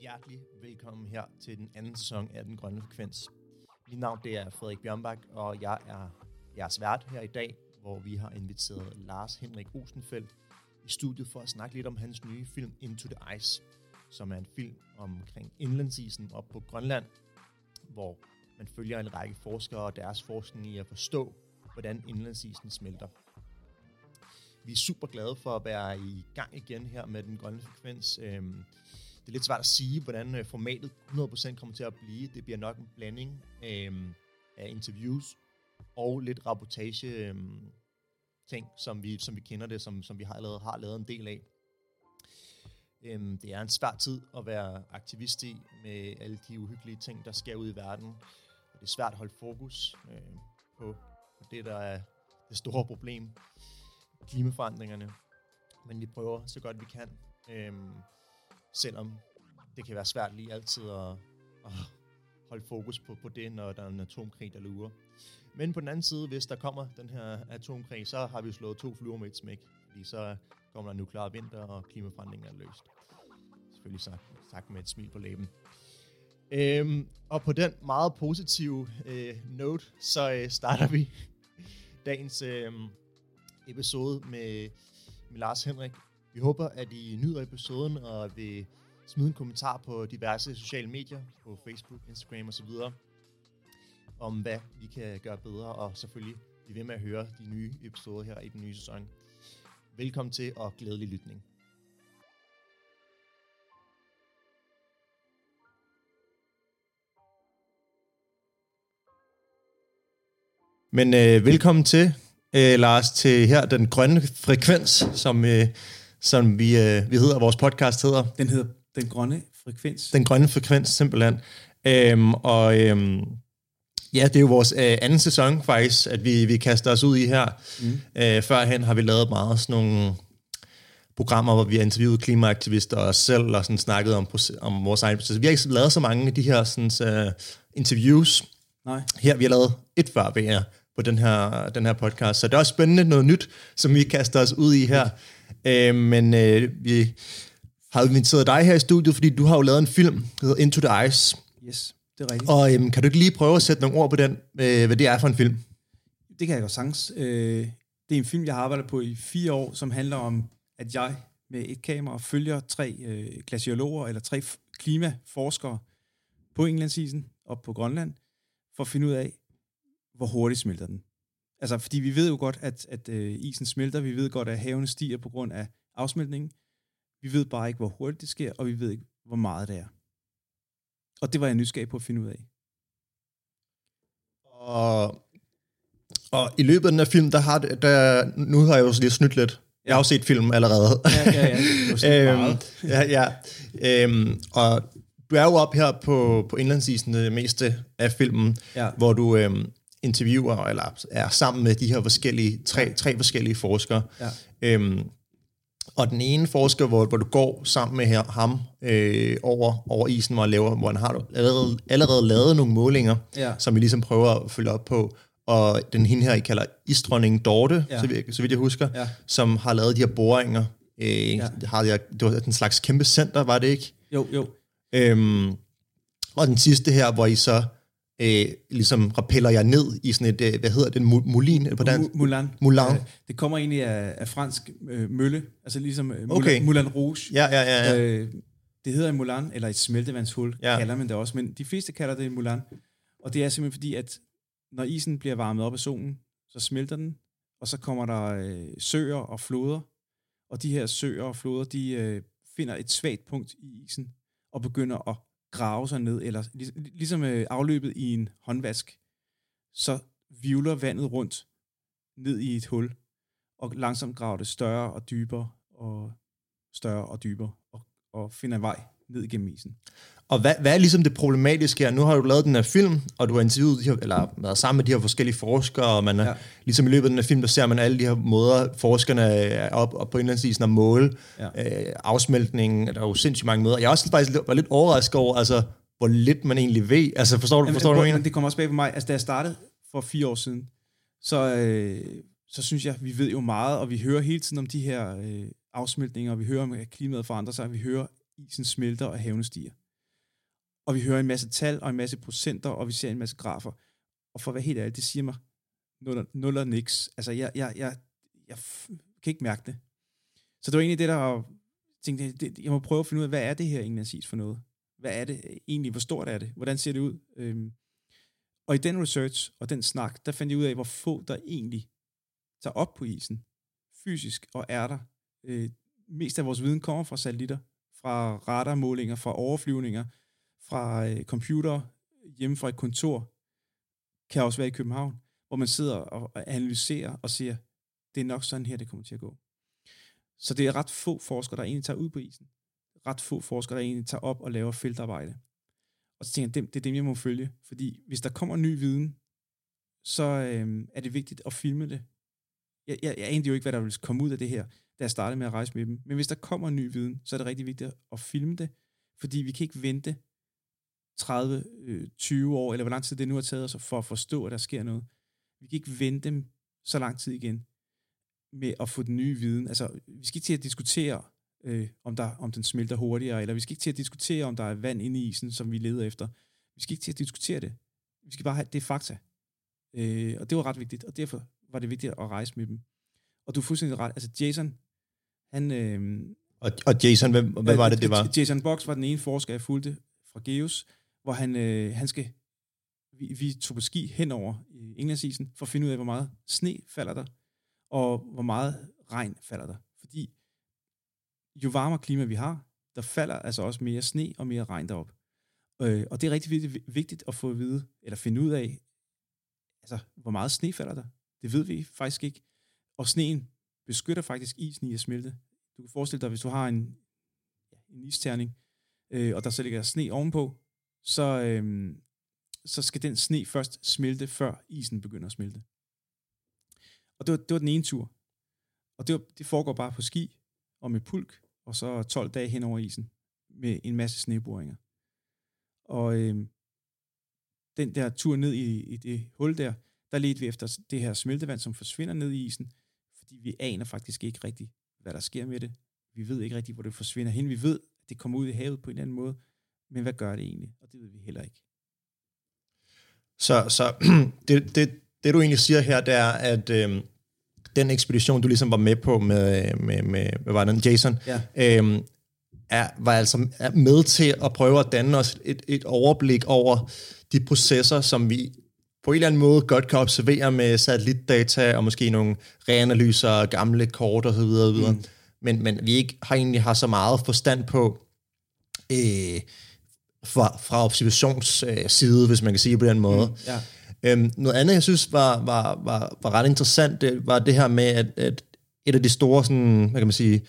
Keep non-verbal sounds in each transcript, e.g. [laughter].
Hjertelig velkommen her til den anden sæson af Den Grønne Frekvens. Mit navn det er Frederik Bjørnbak, og jeg er jeres vært her i dag, hvor vi har inviteret Lars Henrik Osenfeldt i studiet for at snakke lidt om hans nye film Into the Ice, som er en film omkring indlandsisen op på Grønland, hvor man følger en række forskere og deres forskning i at forstå, hvordan indlandsisen smelter. Vi er super glade for at være i gang igen her med den grønne frekvens. Øhm, det er lidt svært at sige, hvordan øh, formatet 100% kommer til at blive. Det bliver nok en blanding øh, af interviews og lidt rapportage øh, ting, som vi, som vi kender det, som, som vi har lavet, har lavet en del af. Øh, det er en svær tid at være aktivist i med alle de uhyggelige ting, der sker ud i verden. Og det er svært at holde fokus øh, på, på det, der er det store problem klimaforandringerne. Men vi prøver så godt vi kan, Øh, selvom det kan være svært lige altid at, at holde fokus på, på det, når der er en atomkrig, der lurer. Men på den anden side, hvis der kommer den her atomkrig, så har vi slået to fluer med et smæk, fordi så kommer der nuklear vinter, og klimaforandringen er løst. Selvfølgelig sagt, sagt med et smil på læben. Øhm, og på den meget positive øh, note, så øh, starter vi dagens øh, episode med, med Lars Henrik. Vi håber, at I nyder episoden og vil smide en kommentar på diverse sociale medier, på Facebook, Instagram osv., om hvad vi kan gøre bedre, og selvfølgelig blive ved med at høre de nye episoder her i den nye sæson. Velkommen til og glædelig lytning. Men øh, velkommen til, øh, Lars, til her den grønne frekvens, som, øh, som vi, øh, vi hedder, vores podcast hedder. Den hedder Den Grønne Frekvens. Den grønne frekvens, simpelthen. Øhm, og øhm, ja, det er jo vores øh, anden sæson faktisk, at vi, vi kaster os ud i her. Mm. Øh, førhen har vi lavet meget sådan nogle programmer, hvor vi har interviewet klimaaktivister og os selv, og sådan snakket om, om vores egen proces. Vi har ikke lavet så mange af de her sådan, uh, interviews. Nej. Her vi har lavet et før VR på den her, den her podcast. Så det er også spændende noget nyt, som vi kaster os ud i her. Øh, men øh, vi har inviteret dig her i studiet, fordi du har jo lavet en film, der hedder Into the Ice. Yes, det er rigtigt. Og øh, kan du ikke lige prøve at sætte nogle ord på den, øh, hvad det er for en film? Det kan jeg godt sagtens. Øh, det er en film, jeg har arbejdet på i fire år, som handler om, at jeg med et kamera følger tre øh, glaciologer, eller tre klimaforskere på Englandsisen og på Grønland, for at finde ud af, hvor hurtigt smelter den. Altså, fordi vi ved jo godt, at, at øh, isen smelter, vi ved godt, at havene stiger på grund af afsmeltningen. Vi ved bare ikke, hvor hurtigt det sker, og vi ved ikke, hvor meget det er. Og det var jeg nysgerrig på at finde ud af. Og, og i løbet af den her film, der har det, der, nu har jeg jo lige snydt lidt. Jeg har jo set filmen allerede. Ja, ja, ja. [laughs] øhm, ja, ja. Øhm, og du er jo op her på, på indlandsisen det meste af filmen, Ja. hvor du øhm, interviewer, eller er sammen med de her forskellige, tre, tre forskellige forskere. Ja. Øhm, og den ene forsker, hvor, hvor du går sammen med her, ham øh, over, over isen, hvor han, laver, hvor han har du allerede, allerede lavet nogle målinger, Ja. som vi ligesom prøver at følge op på. Og den hende her, I kalder isdronning Dorte, Ja. så, vidt, så vidt jeg husker, Ja. som har lavet de her boringer. Øh, Ja. har de her, det var en slags kæmpe center, var det ikke? Jo, jo. Øhm, og den sidste her, hvor I så øh, ligesom rappeller jer ned i sådan et, øh, hvad hedder det, eller på dansk? Moulin. Moulin. Det kommer egentlig af, af fransk øh, mølle, altså ligesom øh, Moulin, Okay. Moulin Rouge. Ja, ja, ja. ja. Øh, det hedder en Moulin, eller et smeltevandshul, Ja. ja. kalder man det også, men de fleste kalder det en Moulin. Og det er simpelthen fordi, at når isen bliver varmet op af solen, så smelter den, og så kommer der øh, søer og floder, og de her søer og floder, de øh, finder et svagt punkt i isen, og begynder at grave sig ned, eller lig, ligesom øh, afløbet i en håndvask, så vivler vandet rundt ned i et hul, og langsomt graver det større og dybere, og større og dybere, og, og finder en vej ned igennem isen. Og hvad, hvad er ligesom det problematiske her? Nu har du lavet den her film, og du har interviewet de her, eller været sammen med de her forskellige forskere, og man er, ja. Ligesom i løbet af den her film, der ser man alle de her måder, forskerne er op, op på indlandsisen og måle ja. øh, afsmeltningen. Der er jo sindssygt mange måder. Jeg er også faktisk var lidt overrasket over, altså, hvor lidt man egentlig ved. Altså, forstår du, forstår du, hvad jeg men mener? det kommer også bag på mig. Altså, da jeg startede for fire år siden, så, øh, så synes jeg, vi ved jo meget, og vi hører hele tiden om de her øh, afsmeltninger, og vi hører om, at klimaet forandrer sig, og vi hører, at isen smelter og havene stiger og vi hører en masse tal og en masse procenter, og vi ser en masse grafer. Og for at være helt ærlig, det siger mig nul, nul og niks. Altså, jeg, jeg, jeg, jeg kan ikke mærke det. Så det var egentlig det, der tænkte, det, jeg må prøve at finde ud af, hvad er det her egentlig for noget? Hvad er det egentlig? Hvor stort er det? Hvordan ser det ud? Øhm, og i den research og den snak, der fandt jeg ud af, hvor få der egentlig tager op på isen, fysisk og er der. Øh, mest af vores viden kommer fra satellitter, fra radarmålinger, fra overflyvninger, fra øh, computer, hjemme fra et kontor, kan også være i København, hvor man sidder og analyserer og siger, det er nok sådan her, det kommer til at gå. Så det er ret få forskere, der egentlig tager ud på isen. Ret få forskere, der egentlig tager op og laver feltarbejde. Og så tænker jeg, det, det er dem, jeg må følge. Fordi hvis der kommer ny viden, så øhm, er det vigtigt at filme det. Jeg, jeg, jeg anede jo ikke, hvad der ville komme ud af det her, da jeg startede med at rejse med dem. Men hvis der kommer ny viden, så er det rigtig vigtigt at filme det, fordi vi kan ikke vente 30, øh, 20 år, eller hvor lang tid det nu har taget os for at forstå, at der sker noget. Vi kan ikke vente så lang tid igen med at få den nye viden. Altså, vi skal ikke til at diskutere, øh, om, der, om den smelter hurtigere, eller vi skal ikke til at diskutere, om der er vand inde i isen, som vi leder efter. Vi skal ikke til at diskutere det. Vi skal bare have, det fakta. Øh, og det var ret vigtigt, og derfor var det vigtigt at rejse med dem. Og du er fuldstændig ret. Altså Jason, han... Øh, og, og Jason, hvem, hvad var det, det var? Jason Box var den ene forsker, jeg fulgte fra Geos, hvor han, øh, han skal... Vi, vi tog på ski henover i Englandsisen for at finde ud af, hvor meget sne falder der, og hvor meget regn falder der. Fordi jo varmere klima vi har, der falder altså også mere sne og mere regn derop. Øh, og det er rigtig vigtigt, vigtigt at få at vide, eller finde ud af, altså, hvor meget sne falder der. Det ved vi faktisk ikke. Og sneen beskytter faktisk isen i at smelte. Du kan forestille dig, hvis du har en, en isterning, øh, og der så ligger sne ovenpå, så, øhm, så skal den sne først smelte, før isen begynder at smelte. Og det var, det var den ene tur. Og det, var, det foregår bare på ski og med pulk, og så 12 dage hen over isen med en masse sneboringer. Og øhm, den der tur ned i, i det hul der, der ledte vi efter det her smeltevand, som forsvinder ned i isen, fordi vi aner faktisk ikke rigtigt, hvad der sker med det. Vi ved ikke rigtigt, hvor det forsvinder hen. Vi ved, at det kommer ud i havet på en eller anden måde, men hvad gør det egentlig? Og det ved vi heller ikke. Så, så [clears throat] det, det, det du egentlig siger her, det er, at øh, den ekspedition, du ligesom var med på med, med, med hvad var den, Jason, ja. øh, er, var altså er med til at prøve at danne os et, et overblik over de processer, som vi på en eller anden måde godt kan observere med satellitdata og måske nogle reanalyser, gamle kort og så videre, videre. Mm. Men, men vi ikke har egentlig har så meget forstand på øh, fra, fra observationsside, hvis man kan sige på den måde. Mm, ja. Øhm, noget andet, jeg synes var, var, var, var ret interessant, det var det her med, at, at et af de store, sådan, hvad kan man sige,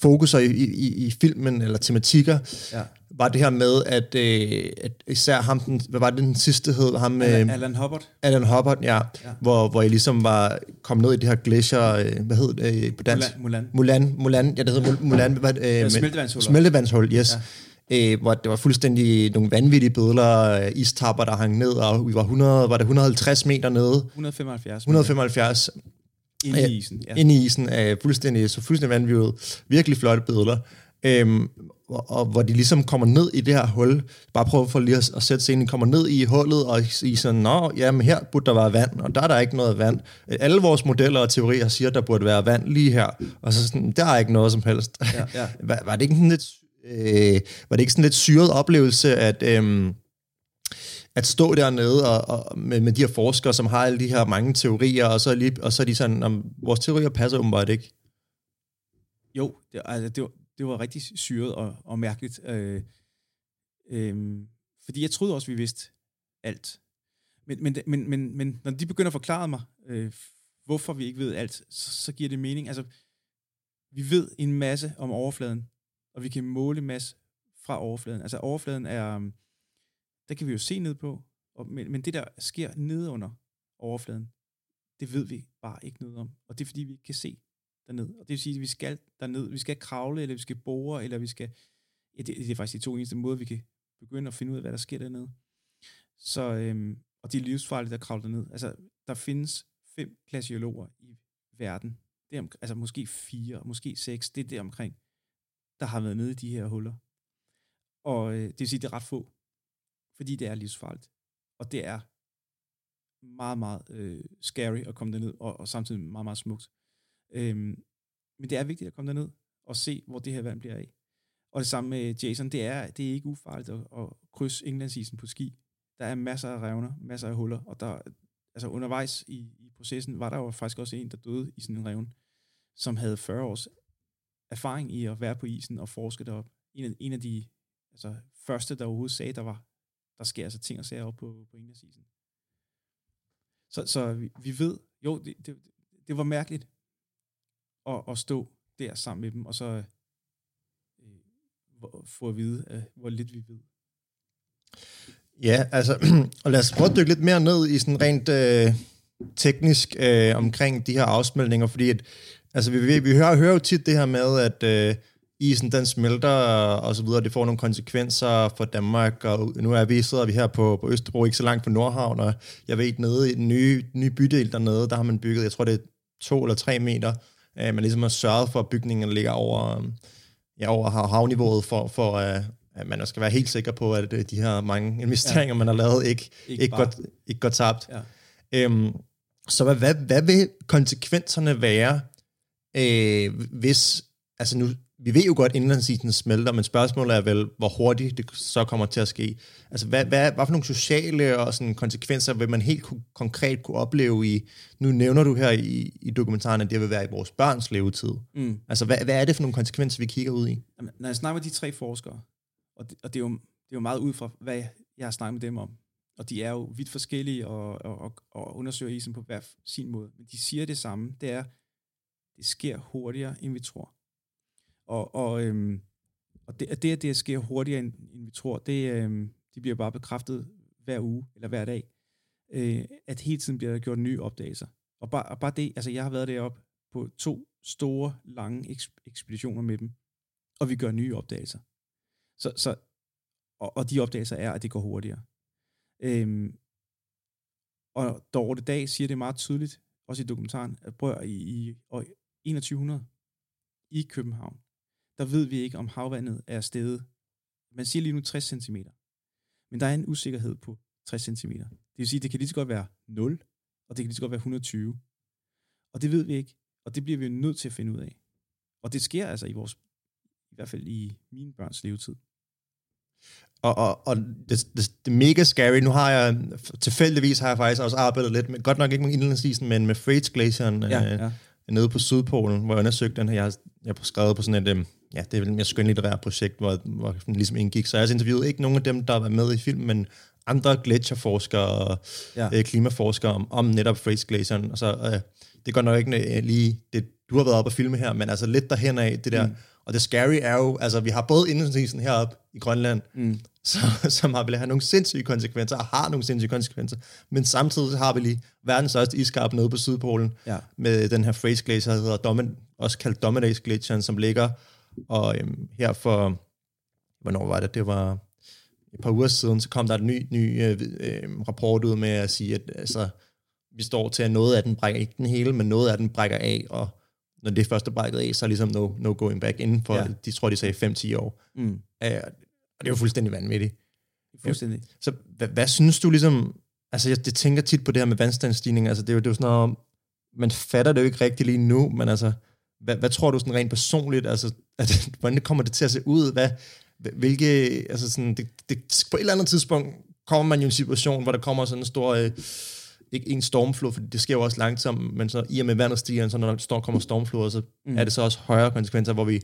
fokuser i, i, i filmen, eller tematikker, ja. var det her med, at, øh, at især ham, den, hvad var det den sidste hed? Ham, Alan, øh, Alan Hubbard. Alan Hubbard, ja, ja. Hvor, hvor I ligesom var kommet ned i det her glacier, øh, hvad hed det øh, på dansk? Mulan. Mulan, Mulan, ja, det hedder Mulan. Hvad, øh, smeltevandshul. Smeltevandshul, yes. Ja øh, hvor det var fuldstændig nogle vanvittige billeder, øh, istapper, der hang ned, og vi var 100, var det 150 meter nede? 175. 175. Inde i isen, ja. Inde i isen, øh, fuldstændig, så fuldstændig vanvittigt. Virkelig flotte billeder. Øhm, og, og hvor de ligesom kommer ned i det her hul, bare prøv for lige at, at sætte scenen, kommer ned i hullet, og i sådan, nå, jamen her burde der være vand, og der er der ikke noget vand. Alle vores modeller og teorier siger, at der burde være vand lige her, og så sådan, der er ikke noget som helst. Ja, ja. [laughs] var, var det ikke sådan lidt Øh, var det ikke sådan lidt syret oplevelse, at, øh, at stå dernede og, og med, med de her forskere, som har alle de her mange teorier, og så, lige, og så er de sådan, om, vores teorier passer åbenbart ikke? Jo, det, altså, det, var, det var rigtig syret og, og mærkeligt. Øh, øh, fordi jeg troede også, vi vidste alt. Men, men, men, men, men når de begynder at forklare mig, øh, hvorfor vi ikke ved alt, så, så giver det mening. Altså, vi ved en masse om overfladen, og vi kan måle en masse fra overfladen. Altså overfladen er, um, der kan vi jo se ned på, og, men, men det der sker nede under overfladen, det ved vi bare ikke noget om. Og det er fordi, vi ikke kan se derned. Og det vil sige, at vi skal derned, vi skal kravle, eller vi skal bore, eller vi skal... Ja, det, det er faktisk de to eneste måder, vi kan begynde at finde ud af, hvad der sker dernede. Så, øhm, og det er livsfarligt at kravle derned. Altså, der findes fem glaciologer i verden. Det er om, altså måske fire, måske seks, det er det omkring der har været nede i de her huller. Og øh, det vil sige, det er ret få. fordi det er livsfarligt. Og det er meget, meget øh, scary at komme derned, og, og samtidig meget, meget smukt. Øhm, men det er vigtigt at komme derned og se, hvor det her vand bliver af. Og det samme med Jason, det er, det er ikke ufarligt at, at krydse Englandsisen på ski. Der er masser af revner, masser af huller, og der, altså undervejs i, i processen var der jo faktisk også en, der døde i sådan en revne, som havde 40 års erfaring i at være på isen og forske derop. En af, en af de altså, første, der overhovedet sagde, der var der sker altså ting og sager op på, på indlandsisen. Så, så vi, vi ved, jo, det, det, det var mærkeligt at, at stå der sammen med dem, og så øh, få at vide, øh, hvor lidt vi ved. Ja, altså, [clears throat] og lad os prøve at dykke lidt mere ned i sådan rent øh, teknisk øh, omkring de her afsmeltninger, fordi at, altså, vi, vi, vi hører, hører jo tit det her med, at øh, isen den smelter og så videre, det får nogle konsekvenser for Danmark, og nu er vi, sidder vi her på, på Østerbro, ikke så langt fra Nordhavn, og jeg ved, nede i den nye, nye bydel dernede, der har man bygget, jeg tror det er to eller tre meter, øh, man ligesom har sørget for, at bygningen ligger over, ja, over havniveauet, for, for uh, at man skal være helt sikker på, at uh, de her mange investeringer, ja. man har lavet, ikke, ikke, ikke, går, ikke går tabt. Ja. Øhm, så hvad, hvad, hvad vil konsekvenserne være, øh, hvis, altså nu, vi ved jo godt, at indlandsisen smelter, men spørgsmålet er vel, hvor hurtigt det så kommer til at ske. Altså, hvad, hvad, hvad for nogle sociale og sådan konsekvenser vil man helt konkret kunne opleve i, nu nævner du her i, i dokumentaren, at det vil være i vores børns levetid. Mm. Altså, hvad, hvad er det for nogle konsekvenser, vi kigger ud i? Jamen, når jeg snakker med de tre forskere, og det, og det, er, jo, det er jo meget ud fra, hvad jeg har snakket med dem om, og de er jo vidt forskellige og, og, og, og undersøger isen på hver sin måde, men de siger det samme, det er, det sker hurtigere, end vi tror. Og, og, øhm, og det, det, at det sker hurtigere, end, end vi tror, det, øhm, det bliver bare bekræftet hver uge eller hver dag, øh, at hele tiden bliver der gjort nye opdagelser. Og bare, og bare det, altså jeg har været deroppe på to store, lange eks- ekspeditioner med dem, og vi gør nye opdagelser. Så, så, og, og de opdagelser er, at det går hurtigere. Øhm, og Dorte Dag siger det meget tydeligt, også i dokumentaren, at prøv i, i år 2100 i København, der ved vi ikke, om havvandet er steget. Man siger lige nu 60 cm. Men der er en usikkerhed på 60 cm. Det vil sige, det kan lige så godt være 0, og det kan lige så godt være 120. Og det ved vi ikke, og det bliver vi nødt til at finde ud af. Og det sker altså i vores, i hvert fald i mine børns levetid. Og, og, og det, det, det, er mega scary. Nu har jeg, tilfældigvis har jeg faktisk også arbejdet lidt med, godt nok ikke med indlandsisen, men med Freights Glacieren ja, øh, ja. Nede på Sydpolen, hvor jeg undersøgte den her. Jeg jeg har skrevet på sådan et, øh, ja, det er vel et mere skønlitterært projekt, hvor, hvor den ligesom indgik. Så jeg har interviewet ikke nogen af dem, der var med i filmen, men andre gletsjerforskere og ja. øh, klimaforskere om, om netop Freights Glacieren. Og så, øh, det går nok ikke lige det, du har været oppe og filme her, men altså lidt derhen af det der. Mm. Og det scary er jo, altså vi har både indlandsisen heroppe i Grønland, mm. så, som har vil have nogle sindssyge konsekvenser, og har nogle sindssyge konsekvenser, men samtidig har vi lige verdens største iskap nede på Sydpolen, ja. med den her Fraser Glacier, der hedder Domin, også kaldt Dominates Glacier, som ligger, og øhm, her for, hvornår var det, det var et par uger siden, så kom der en ny, ny øh, øh, rapport ud med at sige, at altså, vi står til, at noget af den brækker, ikke den hele, men noget af den brækker af, og når det første brækket af, så er ligesom no, no going back inden for, ja. de tror, de sagde 5-10 år. Mm. Uh, og det er jo fuldstændig vanvittigt. Fuldstændig. Så hvad, hvad synes du ligesom, altså jeg, jeg tænker tit på det her med vandstandsstigning, altså det er jo, det er jo sådan noget, man fatter det jo ikke rigtigt lige nu, men altså, hvad, hvad tror du sådan rent personligt, altså, at, [laughs] hvordan kommer det til at se ud, hvad, hvilke, altså sådan, det, det, på et eller andet tidspunkt kommer man jo i en situation, hvor der kommer sådan en stor, øh, ikke en stormflod, for det sker jo også langsomt, men så i og med vandet stiger, så når der står, kommer stormfloder, så mm. er det så også højere konsekvenser, hvor vi,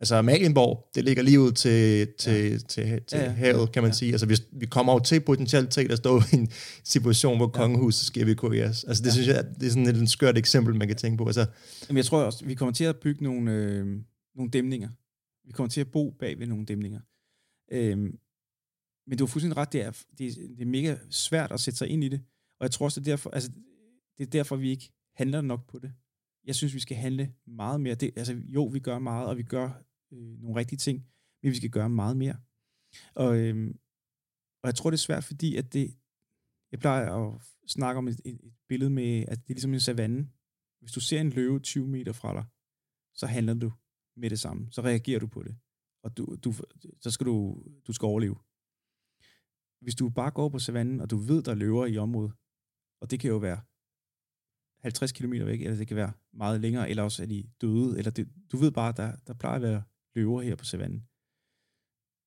altså Amalienborg, det ligger lige ud til, til, ja. til, til, ja, ja. havet, kan man ja. sige. Altså vi, vi kommer jo til potentielt til at stå i en situation, hvor ja. kongehuset skal evakueres. Altså det ja. synes jeg, det er sådan et, et skørt eksempel, man kan tænke på. Altså, Jamen, jeg tror også, vi kommer til at bygge nogle, øh, nogle dæmninger. Vi kommer til at bo bag ved nogle dæmninger. Øhm, men du har fuldstændig ret, det er, det, er, det er mega svært at sætte sig ind i det. Og jeg tror også, det er derfor, altså, det er derfor vi ikke handler nok på det. Jeg synes, vi skal handle meget mere. Det, altså, jo, vi gør meget, og vi gør øh, nogle rigtige ting, men vi skal gøre meget mere. Og, øh, og jeg tror, det er svært, fordi at det, jeg plejer at snakke om et, et, et billede med, at det er ligesom en savanne. Hvis du ser en løve 20 meter fra dig, så handler du med det samme. Så reagerer du på det. Og du, du, så skal du, du skal overleve. hvis du bare går på savannen, og du ved, der er løver i området, og det kan jo være 50 km væk, eller det kan være meget længere, eller også er de døde, eller det, du ved bare, der, der plejer at være løver her på savannen.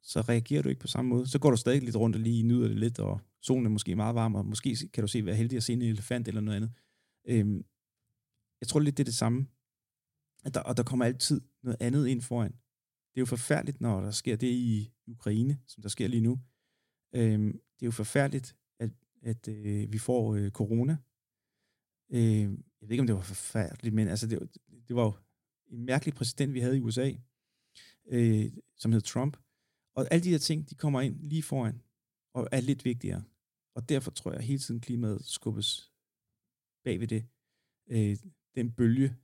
Så reagerer du ikke på samme måde. Så går du stadig lidt rundt og lige nyder det lidt, og solen er måske meget varm, og måske kan du se, være heldig at se en elefant eller noget andet. Øhm, jeg tror lidt, det er det samme. At der, og der kommer altid noget andet ind foran. Det er jo forfærdeligt, når der sker det i Ukraine, som der sker lige nu. Øhm, det er jo forfærdeligt, at, øh, vi får øh, corona. Øh, jeg ved ikke, om det var forfærdeligt, men altså, det, det var jo en mærkelig præsident, vi havde i USA, øh, som hed Trump. Og alle de her ting, de kommer ind lige foran, og er lidt vigtigere. Og derfor tror jeg, at hele tiden klimaet skubbes bag ved det. Øh, den bølge,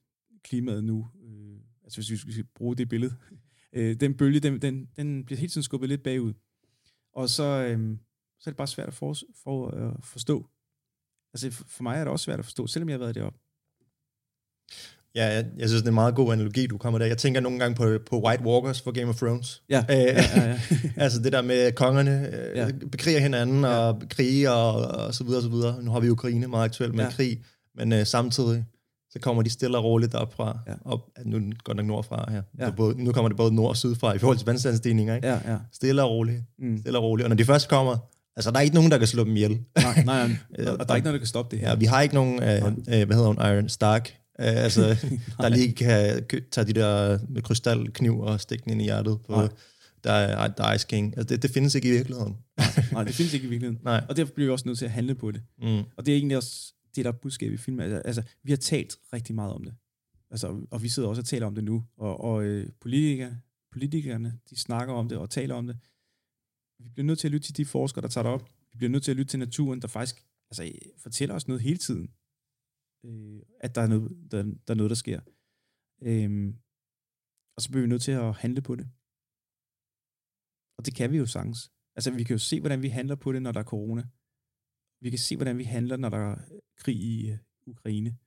klimaet nu, øh, altså hvis vi skal bruge det billede, [laughs] øh, den bølge, den, den, den bliver hele tiden skubbet lidt bagud. Og så, øh, så er det bare svært at for, for, uh, forstå. Altså for mig er det også svært at forstå, selvom jeg har været deroppe. Ja, jeg, jeg synes, det er en meget god analogi, du kommer der. Jeg tænker nogle gange på, på White Walkers for Game of Thrones. Ja, øh, ja, ja, ja. [laughs] altså det der med kongerne øh, ja. bekriger hinanden ja. og krige og, og så videre og så videre. Nu har vi Ukraine meget aktuelt med ja. krig, men øh, samtidig så kommer de stille og roligt op fra, ja. op, nu godt nok nordfra her. Ja. Både, nu kommer det både nord og syd fra i forhold til vandstandsstigninger, ikke? Ja, ja. Stille og roligt, mm. stille og roligt. Og når de først kommer, altså der er ikke nogen, der kan slå dem ihjel. Nej, nej, og, [laughs] og der er ikke nogen, der kan stoppe det her. Ja, vi har ikke nogen, øh, øh, hvad hedder hun, Iron Stark, Uh, altså, [laughs] der lige kan tage de der med krystalkniv og stikke den ind i hjertet på, der er, der er Ice King. Altså, det, det findes ikke i virkeligheden. nej, nej, det findes ikke i virkeligheden. Nej. Og derfor bliver vi også nødt til at handle på det. Mm. Og det er egentlig også det, der er budskab i filmen. Altså, altså, vi har talt rigtig meget om det. Altså, og vi sidder også og taler om det nu. Og, og øh, politikere, politikerne, de snakker om det og taler om det. Vi bliver nødt til at lytte til de forskere, der tager det op. Vi bliver nødt til at lytte til naturen, der faktisk altså, fortæller os noget hele tiden øh, at der er, noget, der, der er noget, der sker. Øh, og så bliver vi nødt til at handle på det. Og det kan vi jo sagtens. Altså, vi kan jo se, hvordan vi handler på det, når der er corona. Vi kan se, hvordan vi handler, når der er krig i øh, Ukraine.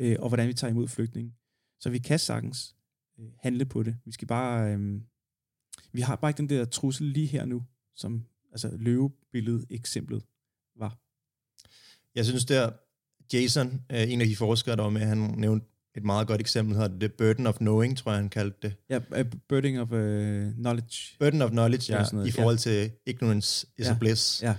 Øh, og hvordan vi tager imod flygtninge. Så vi kan sagtens øh, handle på det. Vi skal bare... Øh, vi har bare ikke den der trussel lige her nu, som altså løvebilledet eksemplet var. Jeg synes, der Jason, øh, en af de forskere, der var med, han nævnte et meget godt eksempel, hedder The Burden of Knowing, tror jeg, han kaldte det. Ja, uh, Burden of uh, Knowledge. Burden of Knowledge, ja, i forhold ja. til Ignorance is ja. a Bliss. Ja.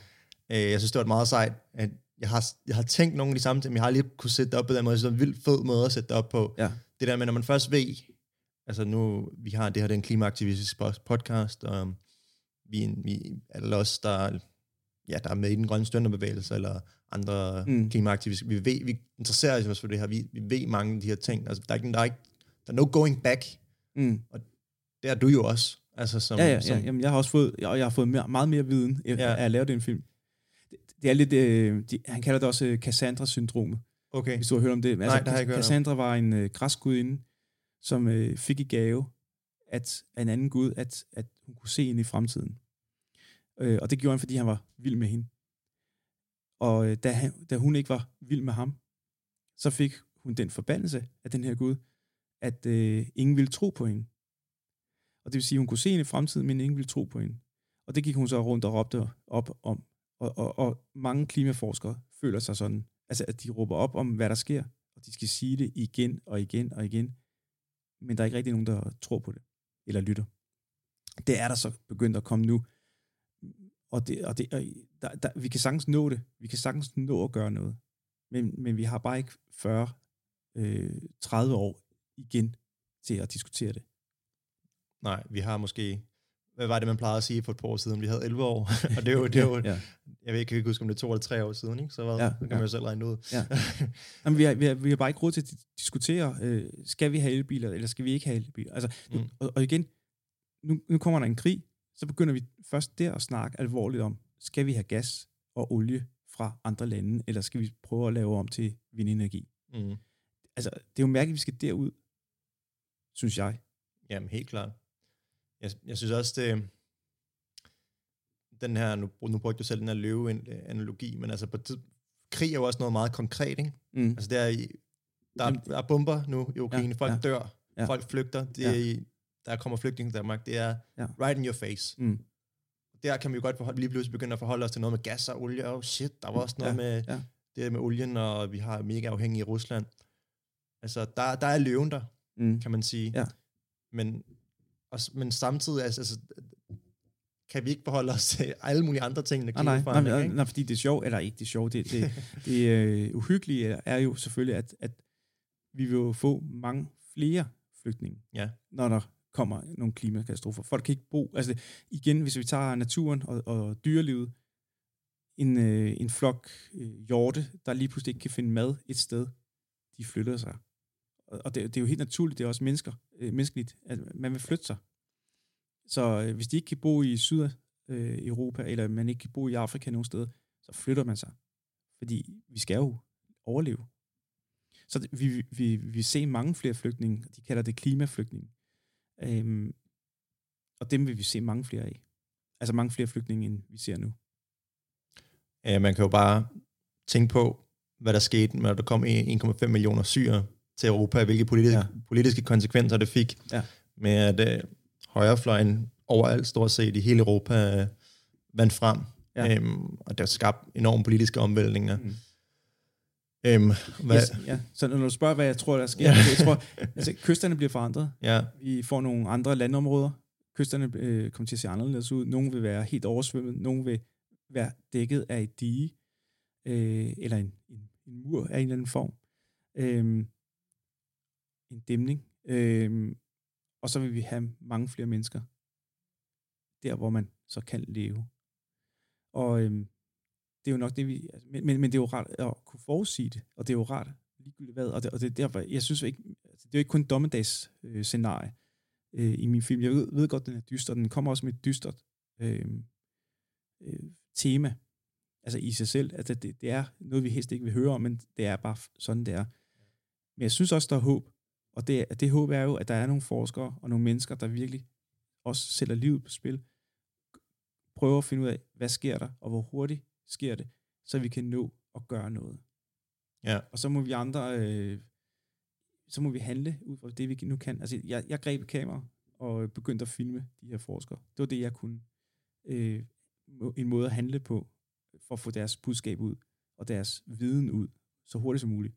Jeg synes, det var meget sejt, at jeg har, jeg har tænkt nogle af de samme ting, men jeg har lige kunne sætte det op på den måde, så det er en vildt fed måde at sætte det op på. Ja. Det der med, når man først ved, altså nu, vi har det her, det er en klimaaktivistisk podcast, og vi, vi alle os, der, ja, der er med i den grønne stønderbevægelse, eller andre mm. klimaaktivister. Vi, ved, vi interesserer os for det her. Vi, vi ved mange af de her ting. Altså, der, er ikke, der, er ikke, der er no going back. Mm. Og det er du jo også. Altså, som, ja, ja, som, ja. Jamen, jeg har også fået, jeg, jeg har fået mere, meget mere viden ja. af at lave den film. Det, det er lidt, øh, de, han kalder det også øh, Cassandra-syndromet. Okay. Hvis du har hørt om det. Altså, Nej, det har jeg Cassandra om. var en øh, græsk gudinde, som øh, fik i gave at, af en anden gud, at, at hun kunne se ind i fremtiden. Øh, og det gjorde han, fordi han var vild med hende. Og øh, da, han, da hun ikke var vild med ham, så fik hun den forbandelse af den her Gud, at øh, ingen ville tro på hende. Og det vil sige, at hun kunne se hende i fremtiden, men ingen ville tro på hende. Og det gik hun så rundt og råbte op om. Og, og, og mange klimaforskere føler sig sådan, altså at de råber op om, hvad der sker, og de skal sige det igen og igen og igen, men der er ikke rigtig nogen, der tror på det, eller lytter. Det er der så begyndt at komme nu, og, det, og, det, og der, der, vi kan sagtens nå det. Vi kan sagtens nå at gøre noget. Men, men vi har bare ikke 40, øh, 30 år igen til at diskutere det. Nej, vi har måske, hvad var det, man plejede at sige for et par år siden? Vi havde 11 år, [laughs] og det er jo, [laughs] det jo ja. jeg ved ikke, jeg kan huske, om det er to eller tre år siden, ikke? så hvad, ja, kan ja. man jo selv regne ud. Ja. [laughs] Jamen, vi, har, vi, har, vi har bare ikke råd til at diskutere, øh, skal vi have elbiler, eller skal vi ikke have elbiler? Altså, mm. og, og igen, nu, nu kommer der en krig, så begynder vi først der at snakke alvorligt om, skal vi have gas og olie fra andre lande, eller skal vi prøve at lave om til vindenergi? Mm. Altså, det er jo mærkeligt, at vi skal derud, synes jeg. Jamen, helt klart. Jeg, jeg synes også, det, den her, nu, nu brugte du selv den her løve-analogi, men altså, på tid, krig er jo også noget meget konkret, ikke? Mm. Altså, der er, der, er, der er bomber nu i Ukraine, ja, folk ja. dør, ja. folk flygter, det er ja. I, der kommer flygtninge til Danmark, det er ja. right in your face. Mm. der kan vi jo godt forholde, lige pludselig begynde at forholde os til noget med gas og olie. Oh shit, der var også noget Ja, med ja. det med olien, og vi har mega afhængige af Rusland. Altså, der, der er løven der, Mm. kan man sige. Ja. Men, og, men samtidig, altså, altså, kan vi ikke forholde os til alle mulige andre ting, end Nej, nej, nej, nej, ikke? nej, fordi det er sjovt, eller ikke det er sjovt, det, det, [laughs] det øh, uhyggelige er, er jo selvfølgelig, at, at vi vil jo få mange flere flygtninge, Ja. når der kommer nogle klimakatastrofer. Folk kan ikke bo, altså igen, hvis vi tager naturen og, og dyrelivet, en, øh, en flok øh, hjorte, der lige pludselig ikke kan finde mad et sted, de flytter sig. Og, og det, det er jo helt naturligt, det er også mennesker, øh, menneskeligt, at man vil flytte sig. Så øh, hvis de ikke kan bo i Sydeuropa, øh, Europa, eller man ikke kan bo i Afrika nogen steder, så flytter man sig. Fordi vi skal jo overleve. Så vi, vi, vi ser mange flere flygtninge, de kalder det klimaflygtninge. Øhm, og dem vil vi se mange flere af. Altså mange flere flygtninge, end vi ser nu. Ja, man kan jo bare tænke på, hvad der skete, når der kom 1,5 millioner syre til Europa, hvilke politiske, Ja. politiske konsekvenser det fik, Ja. med at øh, højrefløjen overalt stort set i hele Europa øh, vandt frem, ja. øhm, og der skabte enorme politiske omvæltninger. Mm. Øhm, hvad, Yes, ja. Så når du spørger, hvad jeg tror, der sker, Ja. jeg tror, [laughs] altså, kysterne bliver forandret. ja, Vi får nogle andre landområder. Kysterne øh, kommer til at se anderledes ud. Nogle vil være helt oversvømmet. Nogle vil være dækket af et dige. Øh, eller en, en, en mur af en eller anden form. Øh, en dæmning. Øh, og så vil vi have mange flere mennesker. Der, hvor man så kan leve. Og øh, det er jo nok det, vi... Altså, men, men, men det er jo rart at kunne forudsige det. Og det er jo rart ligegyldigt hvad. Og det, og det er derfor, jeg synes ikke... Altså, det er jo ikke kun dommedags øh, scenarie øh, i min film. Jeg ved, ved godt, den er dyster. Den kommer også med et dystert øh, øh, tema. Altså i sig selv. Altså, det, det er noget, vi helst ikke vil høre om, men det er bare sådan, det er. Men jeg synes også, der er håb. Og det, det håb er jo, at der er nogle forskere og nogle mennesker, der virkelig også sætter livet på spil. Prøver at finde ud af, hvad sker der, og hvor hurtigt sker det, så vi kan nå at gøre noget. ja, Og så må vi andre, øh, så må vi handle ud fra det, vi nu kan. Altså, jeg, jeg greb et kamera og begyndte at filme de her forskere. Det var det, jeg kunne. Øh, en måde at handle på, for at få deres budskab ud, og deres viden ud, så hurtigt som muligt.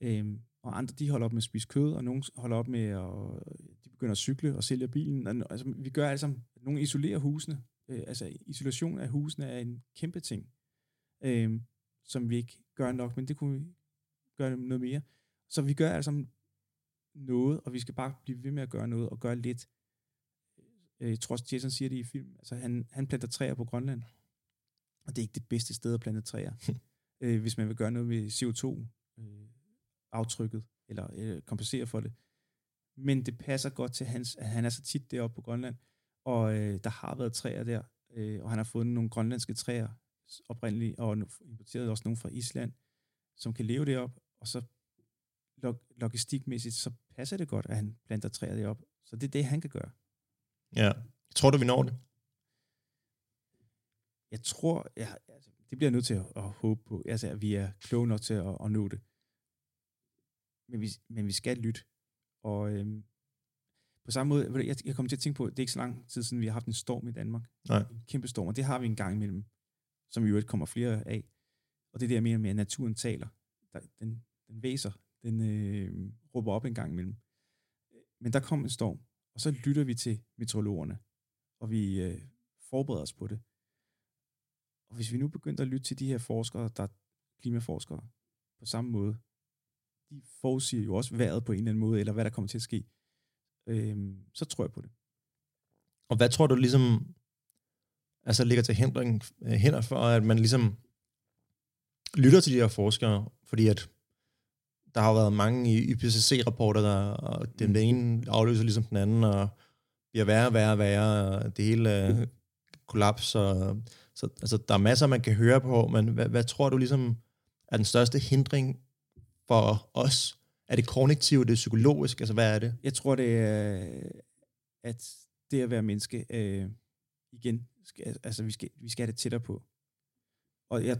Øh, og andre, de holder op med at spise kød, og nogle holder op med at, de begynder at cykle og sælge bilen. Og, altså, vi gør sammen, nogle isolerer husene. Øh, altså, isolation af husene er en kæmpe ting, øh, som vi ikke gør nok, men det kunne vi gøre noget mere. Så vi gør altså noget, og vi skal bare blive ved med at gøre noget, og gøre lidt. Øh, Jeg tror også, Jason siger det i film. Altså, han, han planter træer på Grønland, og det er ikke det bedste sted at plante træer, [laughs] øh, hvis man vil gøre noget med CO2-aftrykket, eller øh, kompensere for det. Men det passer godt til hans, at han er så tit deroppe på Grønland, og øh, der har været træer der, øh, og han har fundet nogle grønlandske træer oprindeligt, og importeret også nogle fra Island, som kan leve deroppe, og så log- logistikmæssigt, så passer det godt, at han planter træer deroppe. Så det er det, han kan gøre. ja. Tror du, vi når det? Jeg tror, ja, altså, det bliver jeg nødt til at, at håbe på, altså, at vi er kloge nok til at, at nå det. Men vi, men vi skal lytte. Og øhm, på samme måde, jeg, jeg kommer til at tænke på, det er ikke så lang tid siden, vi har haft en storm i Danmark. Nej. En kæmpe storm, og det har vi en gang imellem, som i øvrigt kommer flere af. Og det er det, jeg mener med, at naturen taler. Der, den, den væser, den øh, råber op en gang imellem. Men der kom en storm, og så lytter vi til meteorologerne, og vi øh, forbereder os på det. Og hvis vi nu begyndte at lytte til de her forskere, der er klimaforskere, på samme måde, de forudsiger jo også vejret på en eller anden måde, eller hvad der kommer til at ske, øhm, så tror jeg på det. Og hvad tror du ligesom, altså ligger til hindring, øh, hænder for, at man ligesom lytter til de her forskere, fordi at der har jo været mange i IPCC-rapporter, der, og den, ene afløser ligesom den anden, og bliver værre og værre og værre, og det hele øh, kollapser. Så altså, der er masser, man kan høre på, men hvad, hvad tror du ligesom er den største hindring for os? Er det kognitivt, det er psykologisk, altså hvad er det? Jeg tror, det er, at det at være menneske, øh, igen, skal, altså vi skal, vi skal have det tættere på. Og jeg,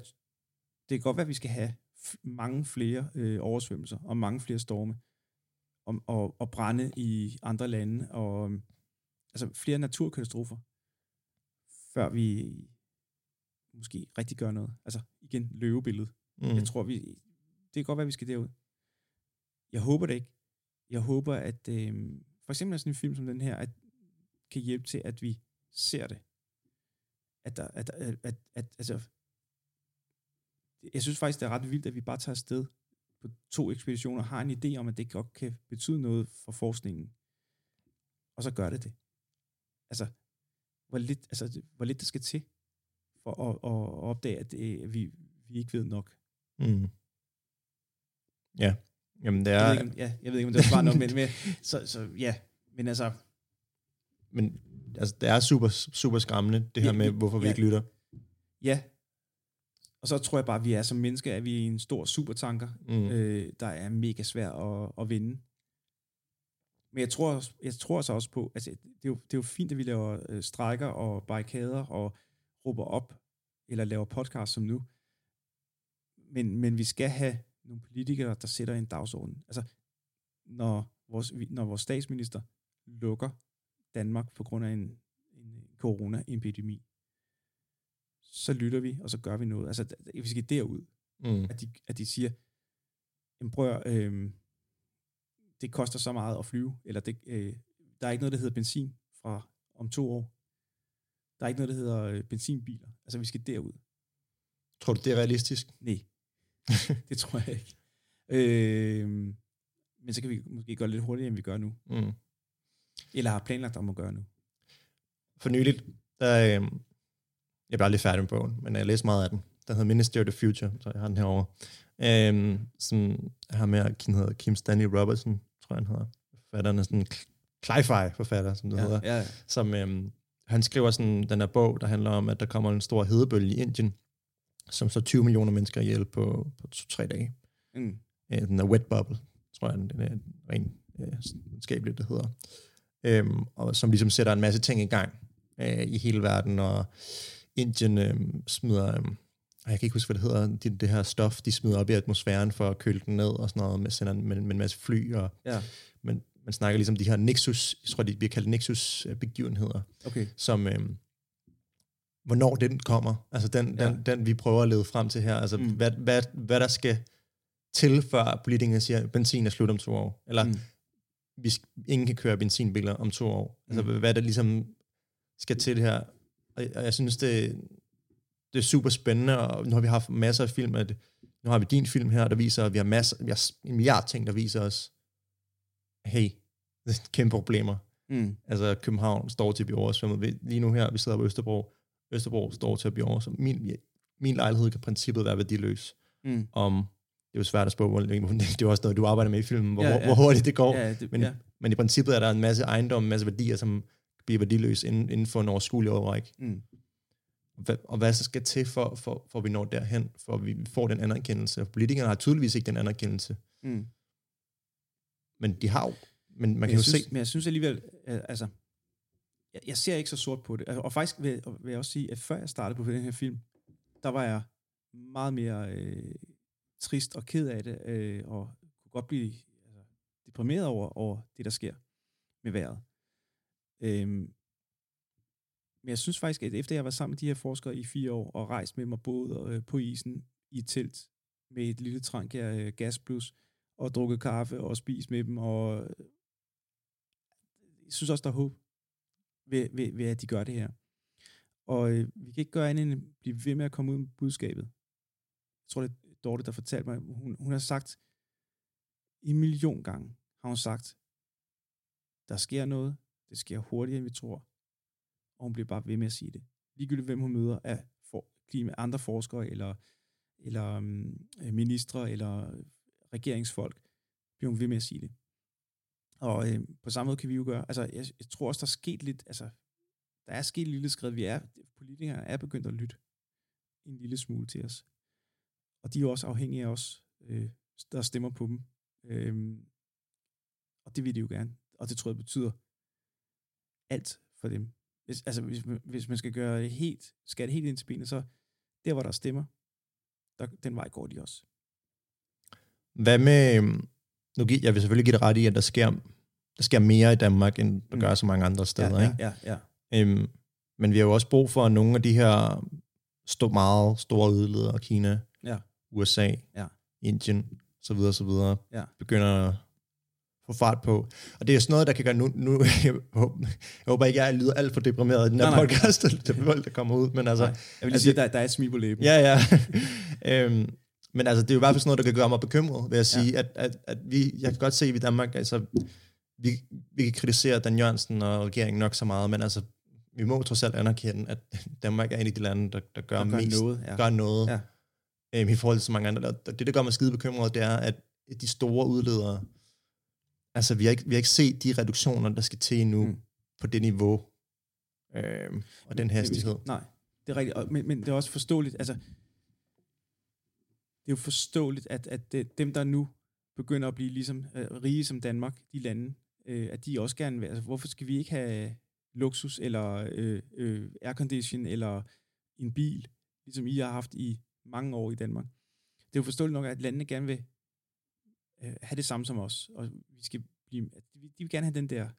det kan godt være, at vi skal have mange flere øh, oversvømmelser, og mange flere storme, og, og, og brænde i andre lande, og øhm, altså flere naturkatastrofer. før vi måske rigtig gør noget. Altså igen, løvebilledet. Mm. Jeg tror, vi, det kan godt være, vi skal derud. Jeg håber det ikke. Jeg håber, at øh, for eksempel sådan en film som den her, at kan hjælpe til, at vi ser det. At der, at, at, at, at altså, jeg synes faktisk, det er ret vildt, at vi bare tager afsted på to ekspeditioner, har en idé om, at det godt kan betyde noget for forskningen. Og så gør det det. Altså, hvor lidt, altså, hvor lidt der skal til for at, at opdage, at det, at vi, vi ikke ved nok. Mm. Ja, jamen det Jeg er... ved ikke, om, ja, jeg ved ikke, om det var svar nok, men, men så, så ja, men altså, Men altså, det er super, super skræmmende, det her Ja, med, vi- hvorfor vi ja. ikke lytter. ja. Og så tror jeg bare, at vi er som mennesker, at vi er en stor supertanker, Mm. øh, der er mega svær at, at vinde. Men jeg tror, jeg tror så også på, altså, det, er jo, det er jo fint, at vi laver øh, strækker og barrikader og råber op, eller laver podcast som nu. Men, men vi skal have nogle politikere, der sætter en dagsorden. Altså, når vores, når vores statsminister lukker Danmark på grund af en, en corona-epidemi, så lytter vi, og så gør vi noget. Altså, vi skal derud Mm. at de, at de siger, jamen prøv øh, det koster så meget at flyve, eller det, øh, der er ikke noget, der hedder benzin fra om to år. Der er ikke noget, der hedder øh, benzinbiler. Altså, vi skal derud. Tror du, det er realistisk? Nej, [laughs] det tror jeg ikke. Øh, men så kan vi måske gøre lidt hurtigere, end vi gør nu. Mm. Eller har planlagt om at gøre nu. For nyligt, der, øh, jeg blev aldrig færdig med bogen, men jeg læste meget af den. Der hedder Ministry of the Future, så jeg har den herovre. Øh, som har med, den hedder Kim Stanley Robertson, tror jeg, han hedder. Forfatteren er sådan en cli-fi forfatter, som det hedder. ja, som øhm, han skriver sådan den her bog, der handler om, at der kommer en stor hedebølge i Indien, som så 20 millioner mennesker ihjel på, på to-tre dage. mm, Øh, den er wet bubble, tror jeg, den er rent øh, videnskabeligt, det hedder. Øhm, og som ligesom sætter en masse ting i gang øh, i hele verden, og Indien øh, smider, øh, jeg kan ikke huske, hvad det hedder, det, det her stof, de smider op i atmosfæren for at køle den ned og sådan noget, med, sender, med, med en masse fly, og ja, man, man snakker ligesom de her Nexus, jeg tror, de bliver kaldt Nexus-begivenheder, okay. som øh, hvornår den kommer, altså den, Ja. den, den vi prøver at lede frem til her, altså Mm. hvad, hvad, hvad der skal til, før politikerne siger, at benzin er slut om to år, eller Mm. vi, ingen kan køre benzinbiler om to år, altså Mm. hvad der ligesom skal til her, og, og jeg synes, det, det er super spændende, og nu har vi haft masser af film, at nu har vi din film her, der viser, at vi har masser, vi har en milliard ting, der viser os, hey, det [laughs] er kæmpe problemer, Mm. Altså København står til at blive oversvømmet. Lige nu her, vi sidder på Østerbro. Østerbro står til at blive oversvømmet. Min, min lejlighed kan i princippet være værdiløs. Mm. Om, det er jo svært at spå, hvor længe- [laughs] det er jo også noget, du arbejder med i filmen, hvor, Ja, ja, hvor hurtigt det går. Ja, det, men, ja. men i princippet er der en masse ejendom, en masse værdier, som bliver værdiløse inden, inden for en overskuelig overræk. Mm. Hvad, og hvad så skal til, for, for, for at vi når derhen, for at vi får den anerkendelse? Politikerne har tydeligvis ikke den anerkendelse, Mm. men de har jo. Men man Men kan jo synes, se, Men jeg synes alligevel, altså, jeg, jeg ser ikke så sort på det. Altså, og faktisk vil, vil jeg også sige, at før jeg startede på den her film, der var jeg meget mere øh, trist og ked af det, øh, og kunne godt blive altså, deprimeret over, over det, der sker med vejret. Øhm, men jeg synes faktisk, at efter jeg var sammen med de her forskere i fire år, og rejst med mig både øh, på isen i et telt, med et lille trank af øh, gasplus, og drukket kaffe og spist med dem, og øh, jeg synes også, der er håb ved, ved, ved at de gør det her. Og øh, vi kan ikke gøre andet end at blive ved med at komme ud med budskabet. Jeg tror, det er Dorte, der fortalte mig, hun, hun har sagt, i en million gange har hun sagt, der sker noget, det sker hurtigere, end vi tror, og hun bliver bare ved med at sige det. Ligegyldigt hvem hun møder af for, klima, andre forskere, eller, eller øh, ministre, eller regeringsfolk, bliver hun ved med at sige det. Og øh, på samme måde kan vi jo gøre, altså jeg, jeg tror også, der er sket lidt, altså der er sket et lille skridt, vi er, politikerne er begyndt at lytte en lille smule til os. Og de er jo også afhængige af os, øh, der stemmer på dem. Øh, og det vil de jo gerne. Og det tror jeg betyder alt for dem. Hvis, altså, hvis, hvis man skal gøre det helt, skal det helt ind til benet, så der, hvor der stemmer, der, den vej går de også. Hvad med, øhm, nu jeg vil selvfølgelig give dig ret i, at der sker, der sker mere i Danmark, end der Mm. gør så mange andre steder. ja, ikke? ja, ja, ja. Øhm, Men vi har jo også brug for, at nogle af de her stå meget store udledere, Kina, Ja. USA, Ja. Indien, så videre, så videre, Ja. begynder at få fart på. Og det er sådan noget, der kan gøre nu, nu [laughs] jeg, håber, jeg håber ikke, jeg lyder alt for deprimeret i den her Nej, nej. podcast, [laughs] til folk, der kommer ud, men altså, Nej, jeg vil lige altså- sige, der, der er smil på læben. Ja, ja. [laughs] øhm, men altså, det er jo i hvert fald sådan noget, der kan gøre mig bekymret, vil jeg sige, ja. at, at, at vi, jeg kan godt se, at vi i Danmark, altså, vi, vi kan kritisere Dan Jørgensen og regeringen nok så meget, men altså, vi må trods alt anerkende, at [laughs] Danmark er en af de lande, der, der gør, Der gør mest, noget, ja. gør noget Ja. øhm, i forhold til så mange andre. Og det, der gør mig skide bekymret, det er, at de store udledere, altså, vi har ikke, vi har ikke set de reduktioner, der skal til endnu Mm. på det niveau øhm, og den hastighed. Nej, det er rigtigt. Og, men, men det er også forståeligt. Altså, det er jo forståeligt, at, at øh, dem, der nu begynder at blive ligesom øh, rige som Danmark, de lande, øh, at de også gerne vil. Altså, hvorfor skal vi ikke have luksus, eller øh, øh, aircondition, eller en bil, ligesom I har haft i mange år i Danmark? Det er jo forståeligt nok, at landene gerne vil øh, have det samme som os, og vi skal blive, at de vil gerne have den der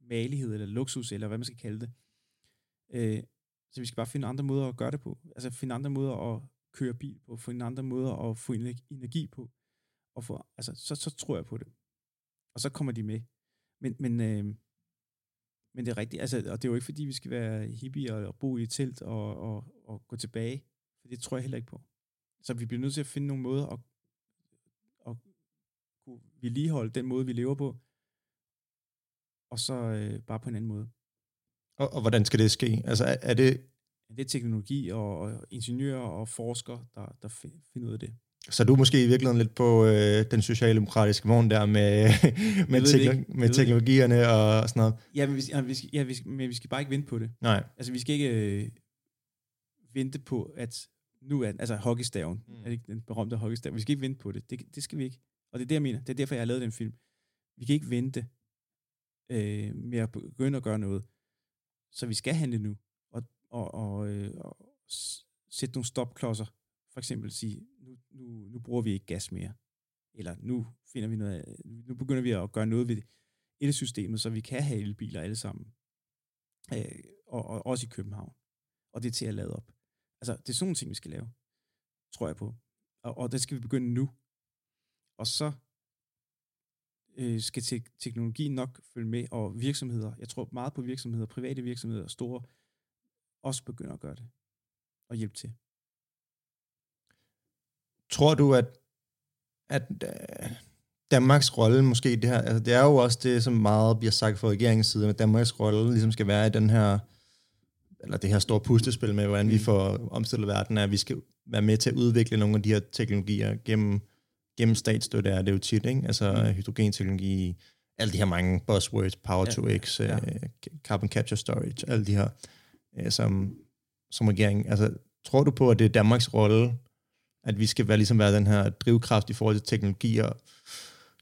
malighed, eller luksus, eller hvad man skal kalde det. Øh, så vi skal bare finde andre måder at gøre det på. Altså finde andre måder at køre bil på, finde andre måder at få energi- energi på. Og få, altså, så, så tror jeg på det. Og så kommer de med. Men, men, øh, men det er rigtigt, altså, og det er jo ikke fordi, vi skal være hippie og, og bo i et telt og, og, og gå tilbage. For det tror jeg heller ikke på. Så vi bliver nødt til at finde nogle måder at, at kunne vedligeholde den måde, vi lever på. Og så øh, bare på en anden måde. Og, og hvordan skal det ske? Altså, er, er det, det er teknologi og, og ingeniører og forskere, der, der fi- finder ud af det. Så du er måske i virkeligheden lidt på øh, den socialdemokratiske vogn der med, [laughs] med, ved det ikke. tekno- Jeg ved med teknologierne og sådan noget. Ja, men vi, ja, vi skal, ja, vi skal, men vi skal bare ikke vente på det. Nej. Altså, vi skal ikke øh, vente på, at nu er altså hockeystaven, mm. er det ikke den berømte hockeystav? Vi skal ikke vente på det. det. Det skal vi ikke. Og det er det, jeg mener. Det er derfor, jeg har lavet den film. Vi kan ikke vente øh, med at begynde at gøre noget. Så vi skal handle nu. Og, og, og, øh, og sætte nogle stopklodser. For eksempel sige, nu, nu, nu bruger vi ikke gas mere. Eller nu finder vi noget, nu begynder vi at gøre noget ved elsystemet, så vi kan have elbiler alle sammen. Øh, og, og også i København. Og det er til at lade op. Altså, det er sådan nogle ting, vi skal lave. Tror jeg på. Og, og det skal vi begynde nu. Og så øh, skal te- teknologien nok følge med, og virksomheder, jeg tror meget på virksomheder, private virksomheder og store, også begynder at gøre det. Og hjælpe til. Tror du, at, at øh, Danmarks rolle måske det her, altså det er jo også det, som meget bliver sagt fra regeringens side, at Danmarks rolle ligesom skal være i den her, eller det her store pustespil med, hvordan vi Mm. får omstillet verden, er, at vi skal være med til at udvikle nogle af de her teknologier gennem, gennem statsstøtte, er det jo tit, ikke? Altså Mm. hydrogenteknologi, alle de her mange buzzwords, power Ja, to X, ja. øh, carbon capture storage, alle de her, øh, som, som regering, altså tror du på, at det er Danmarks rolle, at vi skal være, ligesom være den her drivkraft i forhold til teknologier,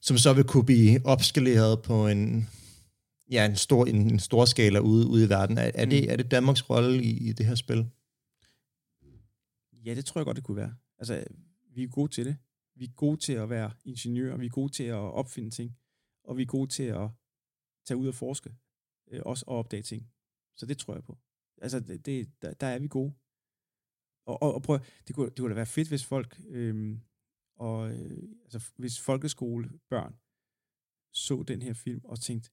som så vil kunne blive opskaleret på en, ja, en, stor, en, en stor skala ude, ude i verden. Er, er, det, Mm. er det Danmarks rolle i, i det her spil? Ja, det tror jeg godt, det kunne være. Altså, vi er gode til det. Vi er gode til at være ingeniører, vi er gode til at opfinde ting, og vi er gode til at tage ud og forske, øh, også og opdage ting. Så det tror jeg på. Altså, det, det, der, der er vi gode. Og, og, og prøv, det kunne, det kunne da være fedt, hvis folk, øhm, og, øh, altså, hvis folkeskolebørn så den her film og tænkte,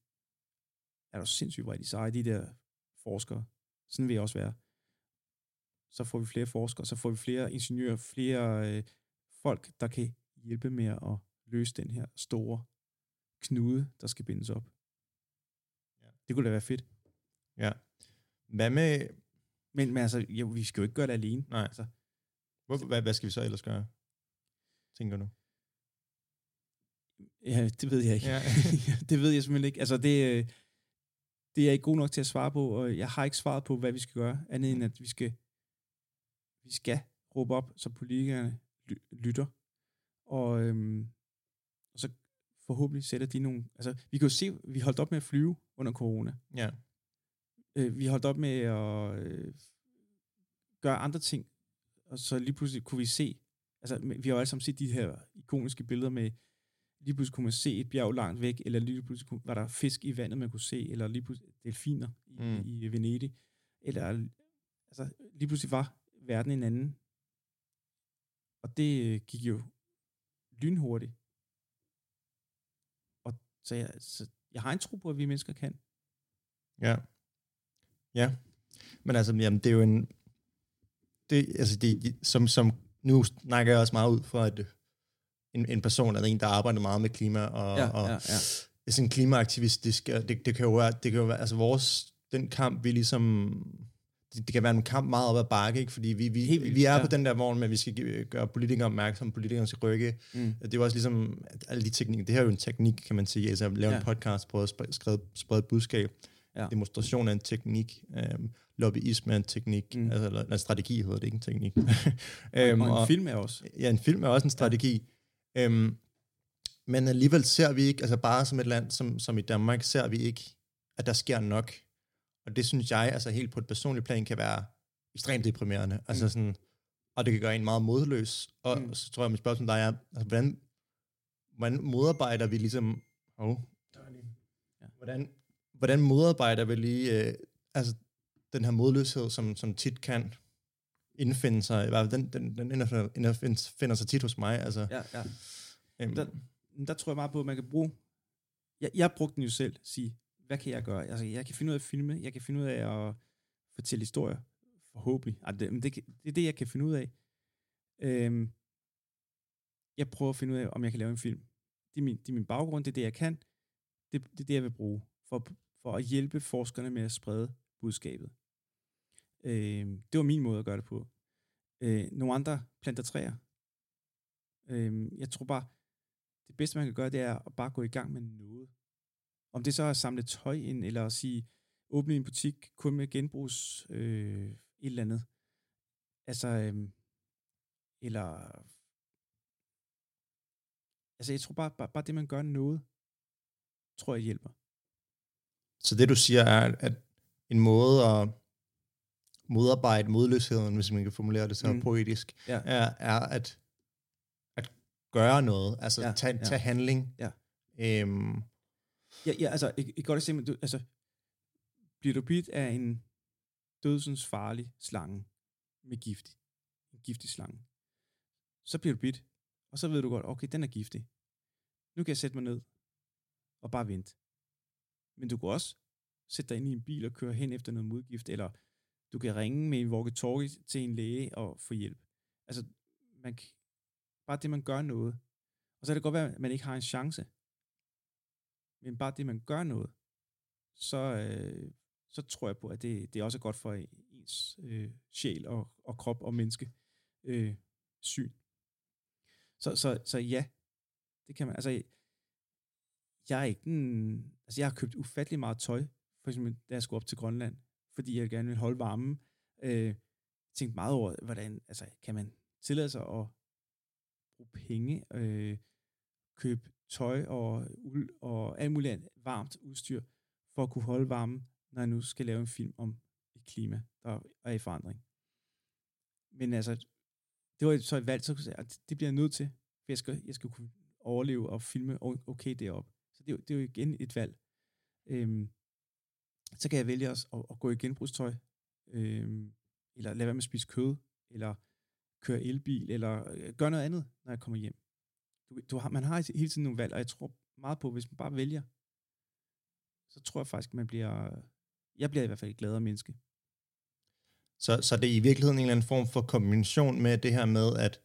er der sindssygt, hvor de seje, de der forskere. Sådan vil jeg også være så får vi flere forskere, så får vi flere ingeniører, flere øh, folk, der kan hjælpe med at løse den her store knude, der skal bindes op. Ja. Det kunne da være fedt. Ja. Hvad med... Men, men altså, jo, vi skal jo ikke gøre det alene. Nej. Altså, Hvor, hvad, hvad skal vi så ellers gøre, tænker du? ja, det ved jeg ikke. [laughs] Ja. det ved jeg simpelthen ikke. Altså, det, øh, det er jeg ikke god nok til at svare på, og jeg har ikke svaret på, hvad vi skal gøre, andet end at vi skal, vi skal råbe op, så politikerne ly- lytter. Og, øhm, og så forhåbentlig sætter de nogle... Altså, vi kan jo se, vi holdt op med at flyve under corona. ja. Øh, vi holdt op med at øh, gøre andre ting, og så lige pludselig kunne vi se... Altså, vi har jo alle sammen set de her ikoniske billeder med, lige pludselig kunne man se et bjerg langt væk, eller lige pludselig kunne, var der fisk i vandet, man kunne se, eller lige pludselig delfiner i, Mm. i Venedig. eller altså, lige pludselig var verden en anden. Og det øh, gik jo lynhurtigt. Og så jeg, så jeg har en tro på, at vi mennesker kan. Ja. Ja. Men altså, jamen, det er jo en... Det, altså, det, som, som, nu snakker jeg også meget ud fra et, en, en person, eller en, der arbejder meget med klima, og, Ja, og ja, ja. sådan klimaaktivistisk, det, det kan jo være, det kan jo være, altså vores, den kamp, vi ligesom, det, det kan være en kamp meget op ad bakke, ikke? fordi vi, vi, Helt vi er ja. på den der vogn med, at vi skal gøre politikere opmærksom, politikere skal rykke. Mm. Det er jo også ligesom, at alle de teknikker, det her er jo en teknik, kan man sige, altså at lave ja. En podcast, prøve at sprede, sprede, sprede et budskab. Ja. Demonstration er en teknik, øhm, lobbyisme er en teknik, mm. Altså eller, eller strategi hedder det, ikke en teknik. [laughs] Øhm, og en film er også. Ja, en film er også en strategi. Ja. Øhm, men alligevel ser vi ikke, altså bare som et land som, som i Danmark, ser vi ikke, at der sker nok. Og det synes jeg, altså helt på et personligt plan, kan være ekstremt deprimerende. Altså Mm. sådan, og det kan gøre en meget modløs. Og Mm. så tror jeg, mit spørgsmål der er, altså, hvordan, hvordan modarbejder vi ligesom, oh, Ja. hvordan, hvordan modarbejder vi lige, øh, altså den her modløshed, som, som tit kan indfinde sig, i hvert fald den, den, den indfinder, sig tit hos mig. Altså, Ja, ja. øhm, Der, der tror jeg meget på, at man kan bruge... Jeg, jeg brugte den jo selv, sige, hvad kan jeg gøre? Altså, jeg kan finde ud af at filme, jeg kan finde ud af at fortælle historier, forhåbentlig. Ej, det, det, det er det, jeg kan finde ud af. Øhm, jeg prøver at finde ud af, om jeg kan lave en film. Det er min, det er min baggrund, det er det, jeg kan. Det, det er det, jeg vil bruge for, for at hjælpe forskerne med at sprede budskabet. Øh, det var min måde at gøre det på. Øh, nogle andre planter træer. Øh, jeg tror bare, det bedste, man kan gøre, det er at bare gå i gang med noget. Om det så er at samle tøj ind, eller at sige, åbne en butik kun med genbrugs øh, et eller andet. Altså, øh, eller... Altså, jeg tror bare, bare, bare det, man gør noget, tror jeg hjælper. Så det du siger er, at en måde at modarbejde modløsheden, hvis man kan formulere det så mm. Poetisk, Ja. er, er at, at gøre noget, altså ja, Ja, tage, ja. tage handling. Ja. Øhm, Ja, ja altså, et, et godt eksempel, du, altså, bliver du bidt af en dødsens farlig slange med gift, en giftig slange, så bliver du bidt, og så ved du godt, okay, den er giftig. Nu kan jeg sætte mig ned og bare vente. Men du kan også sætte dig ind i en bil og køre hen efter noget modgift, eller du kan ringe med en walkie-talkie til en læge og få hjælp. Altså, man, bare det, man gør noget. Og så kan det godt være, at man ikke har en chance. Men bare det, man gør noget, så, øh, så tror jeg på, at det, det også er godt for øh, ens øh, sjæl og, og krop og menneske øh, syn. Så, så, så ja, det kan man. Altså, jeg er ikke den, altså jeg har købt ufattelig meget tøj, for eksempel da jeg skulle op til Grønland, fordi jeg gerne vil holde varmen. Øh, tænkte meget over, hvordan, altså kan man tillade sig at bruge penge, øh, købe tøj og uld og alt muligt andet varmt udstyr, for at kunne holde varmen, når jeg nu skal lave en film om et klima, der er i forandring. Men altså, det var så et valg, så jeg det bliver jeg nødt til, for jeg skal, jeg skal kunne overleve og filme okay deroppe. Så det, er jo- det er jo igen et valg. Øhm, så kan jeg vælge også at, at gå i genbrugstøj, øhm, eller lade være med at spise kød, eller køre elbil, eller øh, gøre noget andet, når jeg kommer hjem. Du, du har, man har hele tiden nogle valg, og jeg tror meget på, hvis man bare vælger, så tror jeg faktisk, man bliver, jeg bliver i hvert fald et gladere menneske. så, så det er i virkeligheden en eller anden form for kombination med det her med, at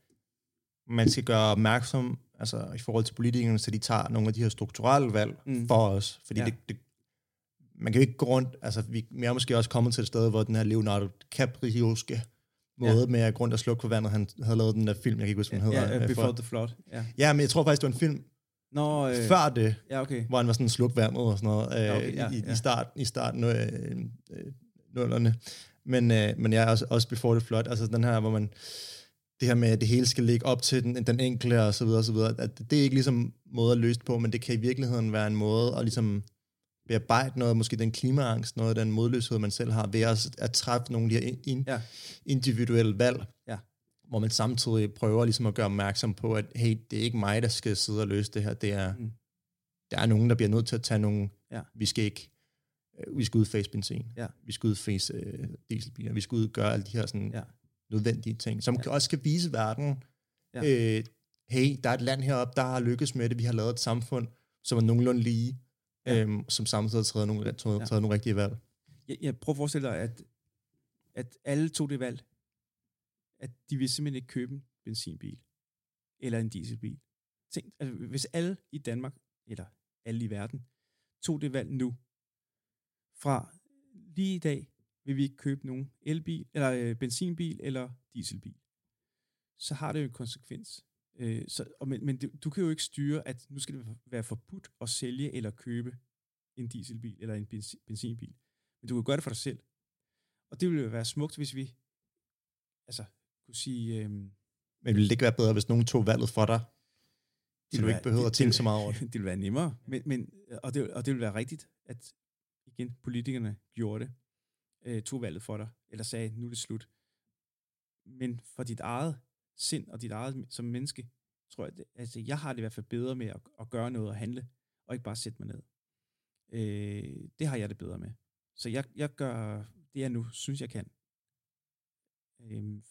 man skal gøre opmærksom, altså i forhold til politikerne, så de tager nogle af de her strukturelle valg mm. For os. Fordi ja. Ja. det, det, man kan jo ikke gå rundt, altså vi, vi er måske også kommet til et sted, hvor den her Leonardo DiCaprio'ske måde ja. med at grund og slukke for vandet, han havde lavet den der film, jeg kan ikke huske, hvad den hedder. Ja, øh, Before for- the Flood. Ja, ja, men jeg tror faktisk, det var en film Nå, øh, før det, ja okay. hvor han var sådan sluk vandet og sådan noget, øh, Ja, okay, ja, i, ja. i, start, i starten øh, øh, nullerne. Men, øh, men jeg er også, også Before the Flood, altså den her, hvor man, det her med, at det hele skal ligge op til den, den enkelte og så videre og så videre, at det er ikke ligesom måde at løse det på, men det kan i virkeligheden være en måde at ligesom bearbejde noget, måske den klimaangst, noget den modløshed, man selv har, ved at, at træffe nogle af de her in, Ja. individuelle valg, Ja. hvor man samtidig prøver ligesom at gøre opmærksom på, at hey, det er ikke mig, der skal sidde og løse det her, det er, Mm. der er nogen, der bliver nødt til at tage nogle, Ja. vi skal ikke øh, vi skal udfase benzin, Ja. vi skal udfase øh, dieselbiler, vi skal ud gøre alle de her sådan, Ja. Nødvendige ting, som Ja. også skal vise verden, Ja. øh, hey, der er et land heroppe, der har lykkes med det, vi har lavet et samfund, som er nogenlunde lige, ja. øhm, som samtidig har taget nogle, taget, Ja. taget nogle rigtige valg. Jeg, jeg prøver at forestille dig, at, at alle tog det valg, at de vil simpelthen ikke købe en benzinbil eller en dieselbil. Tænk, altså, hvis alle i Danmark, eller alle i verden, tog det valg nu, fra lige i dag vil vi ikke købe nogen elbil, eller øh, benzinbil eller dieselbil, så har det jo en konsekvens. Øh, så, og, men men du, du kan jo ikke styre, at nu skal det være forbudt at sælge eller købe en dieselbil eller en benzin, benzinbil. Men du kan gøre det for dig selv. Og det ville jo være smukt, hvis vi altså, kunne sige... Øhm, Men ville det ikke være bedre, hvis nogen tog valget for dig, så ville du ikke være- behøver det- at tænke det- så meget over det? [laughs] det ville være nemmere, men, men, og, det, og det ville være rigtigt, at igen, politikerne gjorde det, øh, tog valget for dig, eller sagde, nu er det slut. Men for dit eget sind og dit eget som menneske, tror jeg, at altså jeg har det i hvert fald bedre med at, at gøre noget og handle, og ikke bare sætte mig ned. Øh, det har jeg det bedre med. Så jeg, jeg gør det, jeg nu synes, jeg kan. Øh,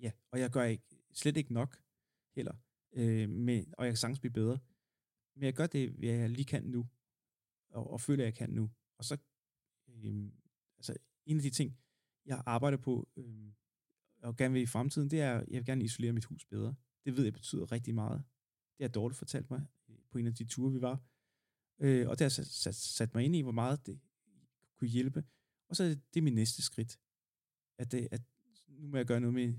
ja, og jeg gør ikke, slet ikke nok heller. Øh, men, og jeg kan sagtens blive bedre. Men jeg gør det, jeg lige kan nu, og, og føler, jeg kan nu. Og så, øh, en af de ting, jeg arbejder på, øh, og gerne vil i fremtiden, det er, jeg vil gerne isolere mit hus bedre. Det ved jeg betyder rigtig meget. Det har Dorte fortalt mig øh, på en af de ture, vi var. Øh, og det har sat, sat, sat mig ind i, hvor meget det kunne hjælpe. Og så er det, det er min næste skridt. At, det, at nu må jeg gøre noget med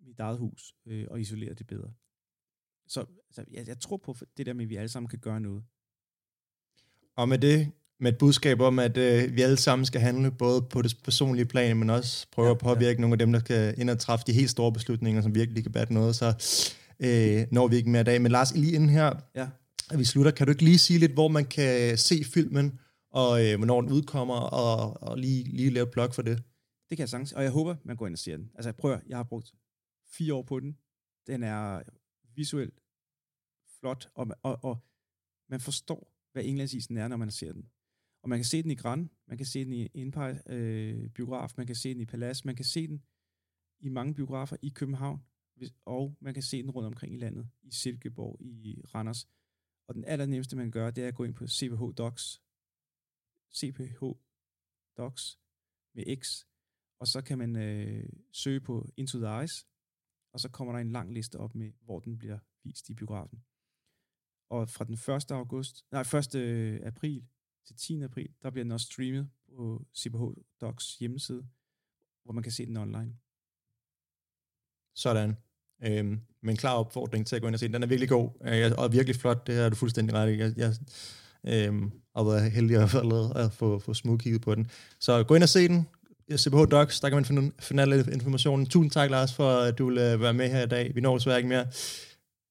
mit eget hus, øh, og isolere det bedre. Så altså, jeg, jeg tror på det der med, at vi alle sammen kan gøre noget. Og med det, med et budskab om, at øh, vi alle sammen skal handle, både på det personlige plan, men også prøve Ja, at påvirke ja. nogle af dem, der skal ind og træffe de helt store beslutninger, som virkelig kan batte noget, så øh, når vi ikke mere i dag. Men Lars, lige inden her, Ja. at vi slutter, kan du ikke lige sige lidt, hvor man kan se filmen, og øh, hvornår den udkommer, og, og lige, lige lave et blog for det? Det kan jeg sagtens, og jeg håber, man går ind og ser den. Altså prøv at, jeg har brugt fire år på den. Den er visuelt flot, og, og, og man forstår, hvad Englandsisen er, når man ser den. Og man kan se den i Gran, man kan se den i Empire øh, biograf, man kan se den i Palace, man kan se den i mange biografer i København, og man kan se den rundt omkring i landet, i Silkeborg, i Randers. Og den allernemmeste, man gør, det er at gå ind på CPH Docs, CPH Docs med X, og så kan man øh, søge på Into the Eyes, og så kommer der en lang liste op med, hvor den bliver vist i biografen. Og fra den 1. august, nej, 1. Øh, april til 10. april, der bliver den også streamet på CPH Docs hjemmeside, hvor man kan se den online. Sådan. Øhm, med en klar opfordring til at gå ind og se den. Den er virkelig god, øh, og virkelig flot. Det har du fuldstændig ret i. Jeg, jeg øhm, har været heldig at, få lavet, at få, få smugkigget på den. Så gå ind og se den. CPH Docs, der kan man finde, finde alle informationen. Tusind tak, Lars, for at du vil øh, være med her i dag. Vi når desværre ikke mere.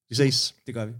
Vi ses. Det gør vi.